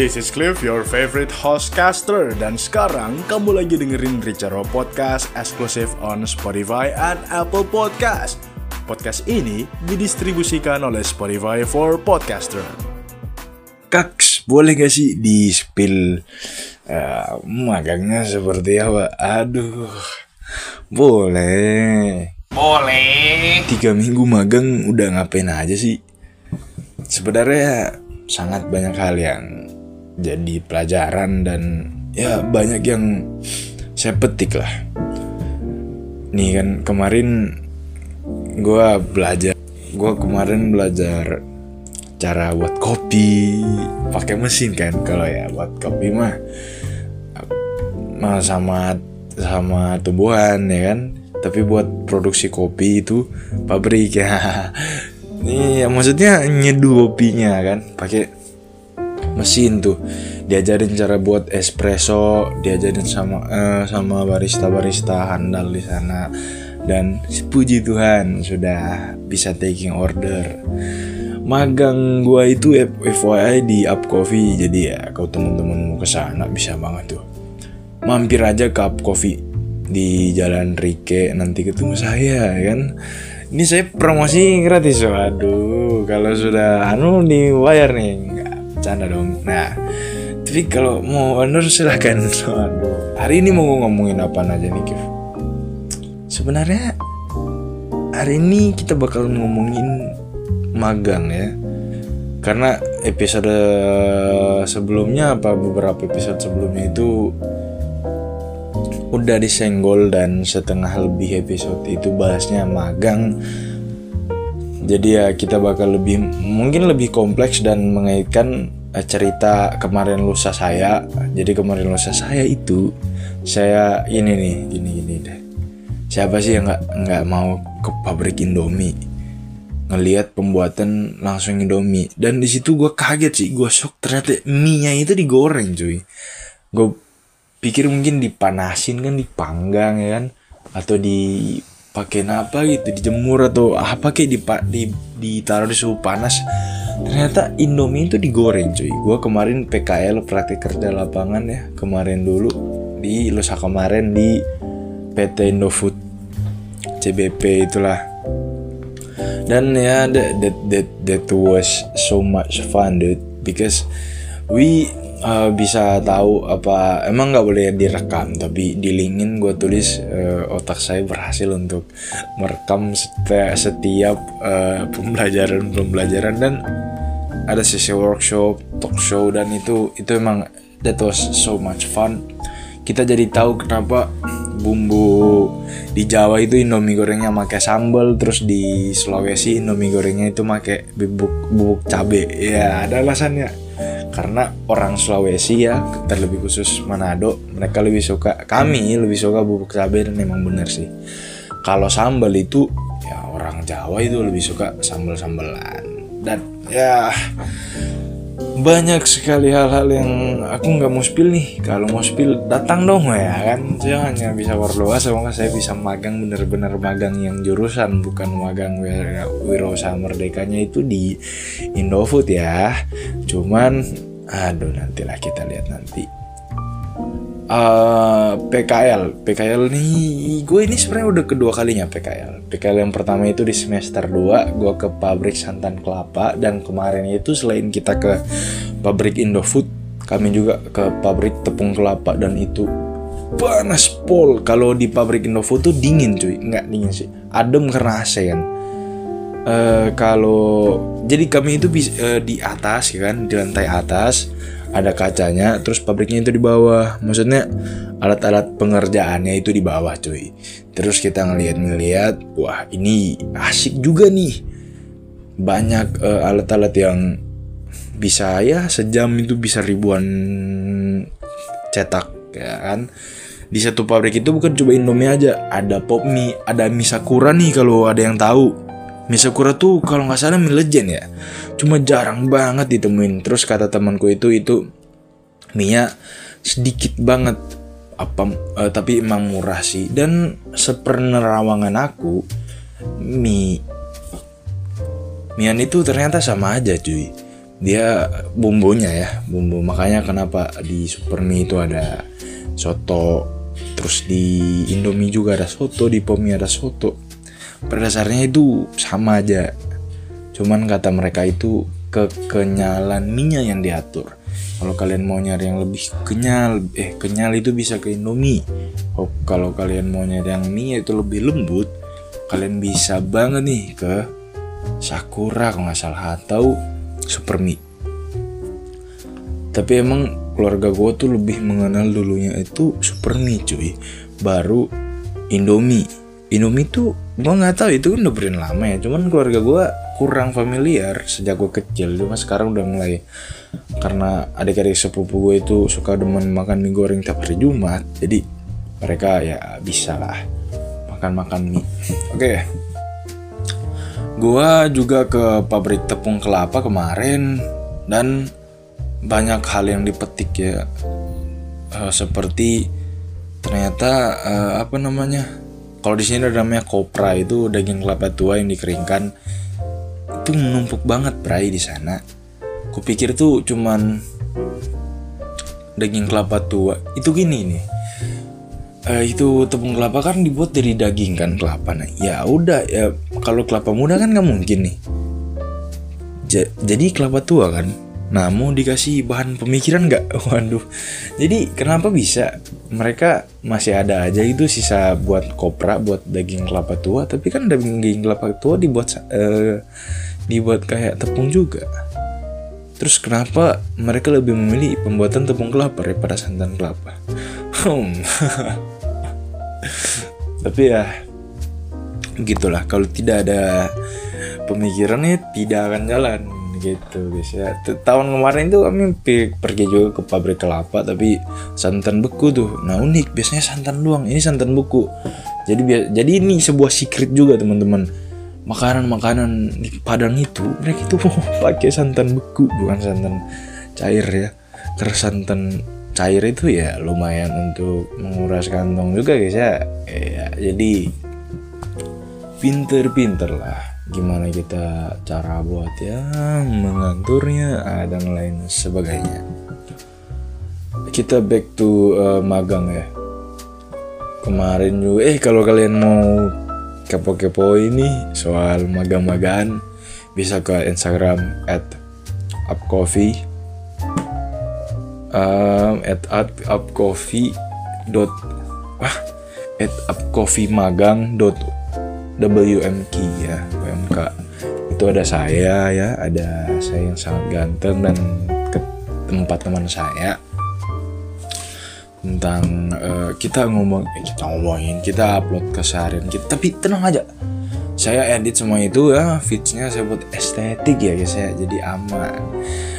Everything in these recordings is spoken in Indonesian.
This is Cliff, your favorite hostcaster Dan sekarang kamu lagi dengerin Richaro Podcast eksklusif on Spotify and Apple Podcast Podcast ini didistribusikan oleh Spotify for Podcaster Kaks, boleh gak sih di spill uh, magangnya seperti apa? Aduh, boleh Boleh. Tiga minggu magang udah ngapain aja sih? Sebenarnya sangat banyak hal yang jadi pelajaran dan ya banyak yang saya petik lah. Nih kan kemarin gue belajar, gue kemarin belajar cara buat kopi pakai mesin kan. Kalau ya buat kopi mah sama sama tumbuhan ya kan. Tapi buat produksi kopi itu pabrik ya. Ini ya, maksudnya nyeduh kopinya kan pakai mesin tuh. Diajarin cara buat espresso diajarin sama eh, sama barista barista handal di sana. Dan puji Tuhan sudah bisa taking order. Magang gua itu FYI di Up Coffee jadi ya kalau temen-temen mau ke sana bisa banget tuh. Mampir aja ke Up Coffee di Jalan Rike nanti ketemu saya ya kan? Ini saya promosi gratis waduh kalau sudah anu dibayar nih nggak canda dong. Nah tapi kalau mau honor silahkan. Hari ini mau ngomongin apa aja nih Kif? Sebenarnya hari ini kita bakal ngomongin magang ya. Karena episode sebelumnya apa beberapa episode sebelumnya itu udah disenggol dan setengah lebih episode itu bahasnya magang jadi ya kita bakal lebih mungkin lebih kompleks dan mengaitkan eh, cerita kemarin lusa saya. Jadi kemarin lusa saya itu saya ini nih gini gini deh. Siapa sih yang nggak nggak mau ke pabrik Indomie? Ngelihat pembuatan langsung Indomie. Dan di situ gue kaget sih gue shock. Ternyata mie nya itu digoreng cuy. Gue pikir mungkin dipanasin kan dipanggang ya kan? Atau dipakai apa gitu dijemur atau apa kayak di, di ditaruh di suhu panas. Ternyata Indomie itu digoreng cuy. Gue kemarin PKL praktik kerja lapangan ya kemarin dulu di lusa kemarin di PT Indofood CBP itulah. Dan ya that, that that that was so much fun dude because we uh, bisa tahu apa emang nggak boleh direkam tapi di linkin gue tulis uh, otak saya berhasil untuk merekam setiap, setiap uh, pembelajaran pembelajaran. Dan ada sesi workshop talk show dan itu itu emang that was so much fun. Kita jadi tahu kenapa bumbu di Jawa itu Indomie gorengnya pakai sambal terus di Sulawesi Indomie gorengnya itu pakai bubuk bubuk cabe. Ya ada alasannya karena orang Sulawesi ya terlebih khusus Manado mereka lebih suka kami lebih suka bubuk cabe dan memang benar sih. Kalau sambal itu ya orang Jawa itu lebih suka sambal sambalan dan ya banyak sekali hal-hal yang aku nggak mau spill nih. Kalau mau spill datang dong ya kan? Saya hanya bisa berdoa semoga saya bisa magang bener-bener magang yang jurusan bukan magang wirausaha merdekanya itu di Indofood ya cuman aduh nantilah kita lihat nanti. Uh, PKL PKL nih gue ini sebenarnya udah kedua kalinya PKL PKL yang pertama itu di semester 2 gue ke pabrik santan kelapa. Dan kemarin itu selain kita ke pabrik Indofood kami juga ke pabrik tepung kelapa. Dan itu panas pol. Kalau di pabrik Indofood tuh dingin cuy. Nggak dingin sih. Adem karena AC kan uh, kalau jadi kami itu uh, di atas ya kan? Di lantai atas ada kacanya terus pabriknya itu di bawah. Maksudnya alat-alat pengerjaannya itu di bawah cuy. Terus kita ngeliat-ngeliat wah ini asik juga nih. Banyak uh, alat-alat yang bisa ya sejam itu bisa ribuan cetak ya kan? Di satu pabrik itu bukan cuma Indomie aja ada pop mie ada mie sakura nih kalau ada yang tahu mie sakura tuh kalau nggak salah mie legend ya. Cuma jarang banget ditemuin. Terus kata temanku itu itu mie sedikit banget apa uh, tapi emang murah sih. Dan sepernerawangan aku mie Mian itu ternyata sama aja cuy. Dia bumbunya ya bumbu. Makanya kenapa di supermie itu ada soto terus di indomie juga ada soto di pomie ada soto pada dasarnya itu sama aja. Cuman kata mereka itu kekenyalan minyak yang diatur. Kalau kalian mau nyari yang lebih kenyal eh kenyal itu bisa ke indomie. Oh, kalau kalian mau nyari yang mie itu lebih lembut kalian bisa banget nih ke sakura kalau nggak salah atau super mie. Tapi emang keluarga gue tuh lebih mengenal dulunya itu super mie cuy. Baru indomie. Indomie tuh gue nggak tahu itu kan udah brand lama ya cuman keluarga gue kurang familiar sejak gue kecil cuma sekarang udah mulai karena adik-adik sepupu gue itu suka demen makan mie goreng tiap hari Jumat jadi mereka ya bisa lah makan-makan mie oke okay. Gua juga ke pabrik tepung kelapa kemarin dan banyak hal yang dipetik ya. Uh, seperti ternyata uh, apa namanya? Kalau di sini ada namanya kopra itu daging kelapa tua yang dikeringkan. Itu menumpuk banget prai di sana. Kupikir tuh cuman daging kelapa tua. Itu gini nih uh, itu tepung kelapa kan dibuat dari daging kan kelapa nah ya udah ya kalau kelapa muda kan nggak mungkin nih ja, jadi kelapa tua kan nah mau dikasih bahan pemikiran nggak? Waduh. Jadi kenapa bisa? Mereka masih ada aja itu sisa buat kopra buat daging kelapa tua. Tapi kan daging kelapa tua dibuat uh, dibuat kayak tepung juga. Terus kenapa mereka lebih memilih pembuatan tepung kelapa daripada santan kelapa? Hmm. Tapi ya gitulah. Kalau tidak ada pemikirannya tidak akan jalan gitu guys ya. Tahun kemarin tuh kami pergi juga ke pabrik kelapa tapi santan beku tuh. Nah unik biasanya santan doang ini santan beku. Jadi jadi ini sebuah secret juga teman-teman. Makanan-makanan di Padang itu mereka itu mau pakai santan beku bukan santan cair ya. Karena santan cair itu ya lumayan untuk menguras kantong juga guys ya, ya jadi pinter-pinter lah. Gimana kita cara buat ya mengaturnya ah, dan lain sebagainya. Kita back to uh, magang ya. Kemarin juga eh kalau kalian mau kepo-kepo ini soal magang-magaan bisa ke Instagram at upcoffee um, at up, up coffee dot ah at up coffee magang dot wmk ya wmk itu ada saya ya ada saya yang sangat ganteng dan ke tempat teman saya. Tentang uh, kita ngomong eh, kita ngomongin kita upload keseharian kita. Tapi tenang aja saya edit semua itu ya fitsnya saya buat estetik ya guys ya. Jadi aman.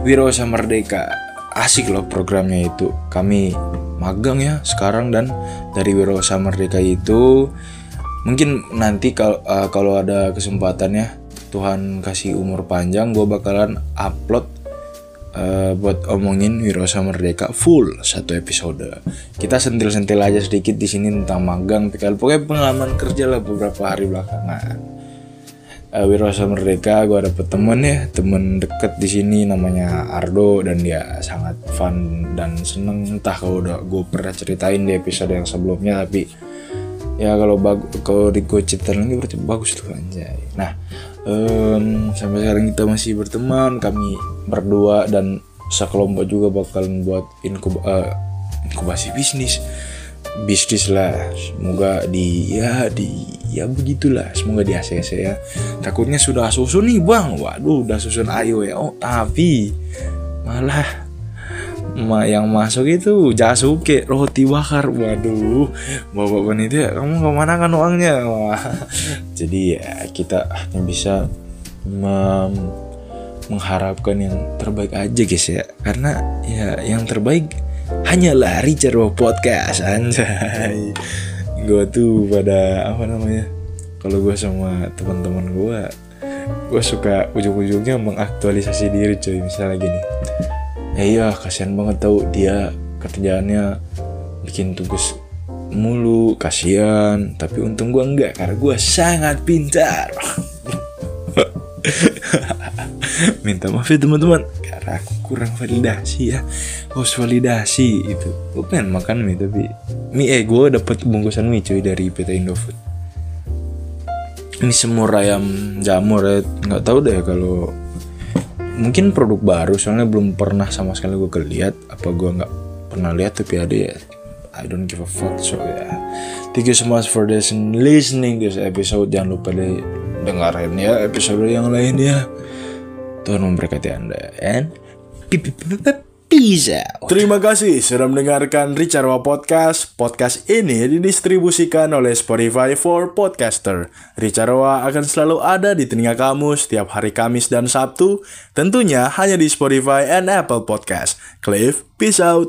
Wirausaha Merdeka asik loh programnya itu. Kami magang ya sekarang dan dari Wirausaha Merdeka itu mungkin nanti kalau uh, ada kesempatannya Tuhan kasih umur panjang gue bakalan upload uh, buat omongin Wirausaha Merdeka full satu episode. Kita sentil-sentil aja sedikit di sini tentang magang pokoknya pengalaman kerja lah beberapa hari belakangan. Uh, Wirausaha Merdeka gue dapet temen ya temen deket di sini namanya Ardo dan dia sangat fun dan seneng. Entah kalau udah gue pernah ceritain di episode yang sebelumnya tapi ya kalau bagus kalau gue ceritain lagi berarti bagus tuh anjay. Nah um, sampai sekarang kita masih berteman kami berdua dan sekelompok juga bakalan buat inkub uh, inkubasi bisnis. Bisnis lah semoga di ya di ya begitulah. Semoga di ACC ya. Takutnya sudah susun nih bang. Waduh udah susun ayo ya. Oh tapi malah ma yang masuk itu jasuke roti bakar. Waduh bapak panitia kamu ke mana kan uangnya? Wah. jadi ya kita hanya bisa mem mengharapkan yang terbaik aja guys ya. Karena ya yang terbaik hanyalah Richard Podcast anjay. Gue tuh pada apa namanya kalau gue sama teman-teman gue gue suka ujung-ujungnya mengaktualisasi diri cuy misalnya gini ya iya kasihan banget tau dia kerjaannya bikin tugas mulu kasihan. Tapi untung gue enggak karena gue sangat pintar. Minta maaf ya teman-teman. Karena aku kurang validasi ya. Harus validasi itu. Gue pengen makan mie tapi Mie eh gue dapet bungkusan mie cuy dari PT Indofood. Ini semur ayam jamur ya Nggak tahu deh kalau Mungkin produk baru soalnya belum pernah sama sekali gue kelihat Apa gue nggak pernah lihat tapi ada ya. I don't give a fuck so ya. Yeah. Thank you so much for this listening this episode. Jangan lupa deh dengerin ya episode yang lain ya Tuhan memberkati anda. And peace out Terima kasih sudah mendengarkan Ricarwa Podcast. Podcast ini didistribusikan oleh Spotify for Podcaster. Ricarwa akan selalu ada di telinga kamu setiap hari Kamis dan Sabtu, tentunya hanya di Spotify and Apple Podcast. Cliff, peace out.